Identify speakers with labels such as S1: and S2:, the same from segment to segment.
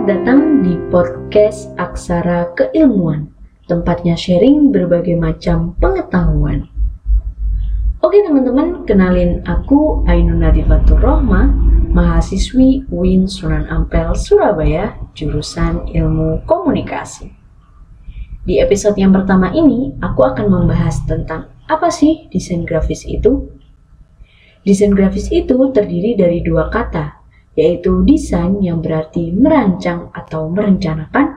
S1: Selamat datang di podcast Aksara Keilmuan, tempatnya sharing berbagai macam pengetahuan. Oke teman-teman, kenalin aku Ainun Nadifatur Rohma, mahasiswi UIN Sunan Ampel, Surabaya, jurusan Ilmu Komunikasi. Di episode yang pertama ini, aku akan membahas tentang apa sih desain grafis itu? Desain grafis itu terdiri dari dua kata, yaitu desain yang berarti merancang atau merencanakan,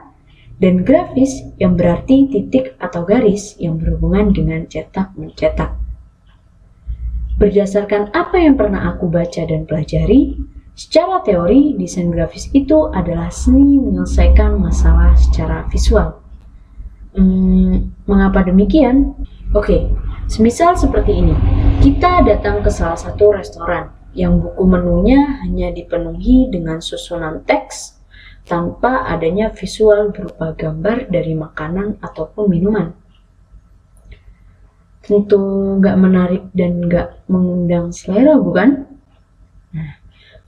S1: dan grafis yang berarti titik atau garis yang berhubungan dengan cetak-mencetak. Berdasarkan apa yang pernah aku baca dan pelajari, secara teori desain grafis itu adalah seni menyelesaikan masalah secara visual. Hmm, mengapa demikian? Oke, semisal seperti ini. Kita datang ke salah satu restoran yang buku menunya hanya dipenuhi dengan susunan teks tanpa adanya visual berupa gambar dari makanan ataupun minuman. Tentu nggak menarik dan nggak mengundang selera, bukan? Nah,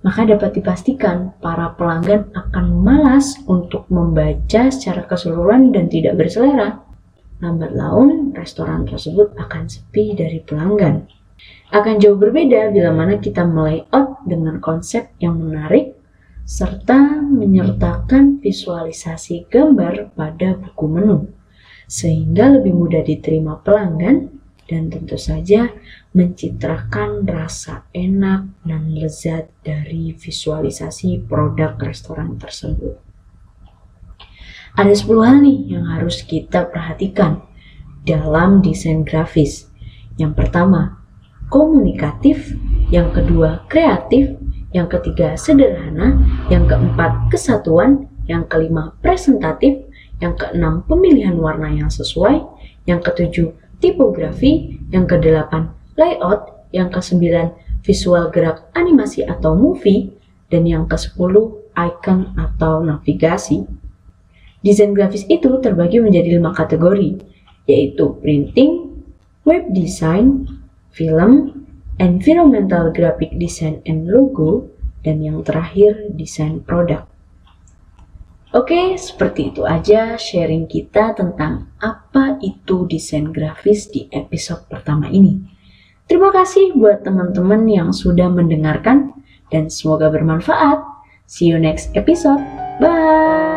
S1: maka dapat dipastikan para pelanggan akan malas untuk membaca secara keseluruhan dan tidak berselera. Lambat laun, restoran tersebut akan sepi dari pelanggan akan jauh berbeda bila mana kita melayout dengan konsep yang menarik serta menyertakan visualisasi gambar pada buku menu sehingga lebih mudah diterima pelanggan dan tentu saja mencitrakan rasa enak dan lezat dari visualisasi produk restoran tersebut. Ada 10 hal nih yang harus kita perhatikan dalam desain grafis. Yang pertama, komunikatif, yang kedua kreatif, yang ketiga sederhana, yang keempat kesatuan, yang kelima presentatif, yang keenam pemilihan warna yang sesuai, yang ketujuh tipografi, yang kedelapan layout, yang kesembilan visual gerak animasi atau movie, dan yang kesepuluh icon atau navigasi. Desain grafis itu terbagi menjadi lima kategori, yaitu printing, web design, film, environmental graphic design and logo, dan yang terakhir desain produk. Oke, seperti itu aja sharing kita tentang apa itu desain grafis di episode pertama ini. Terima kasih buat teman-teman yang sudah mendengarkan dan semoga bermanfaat. See you next episode. Bye.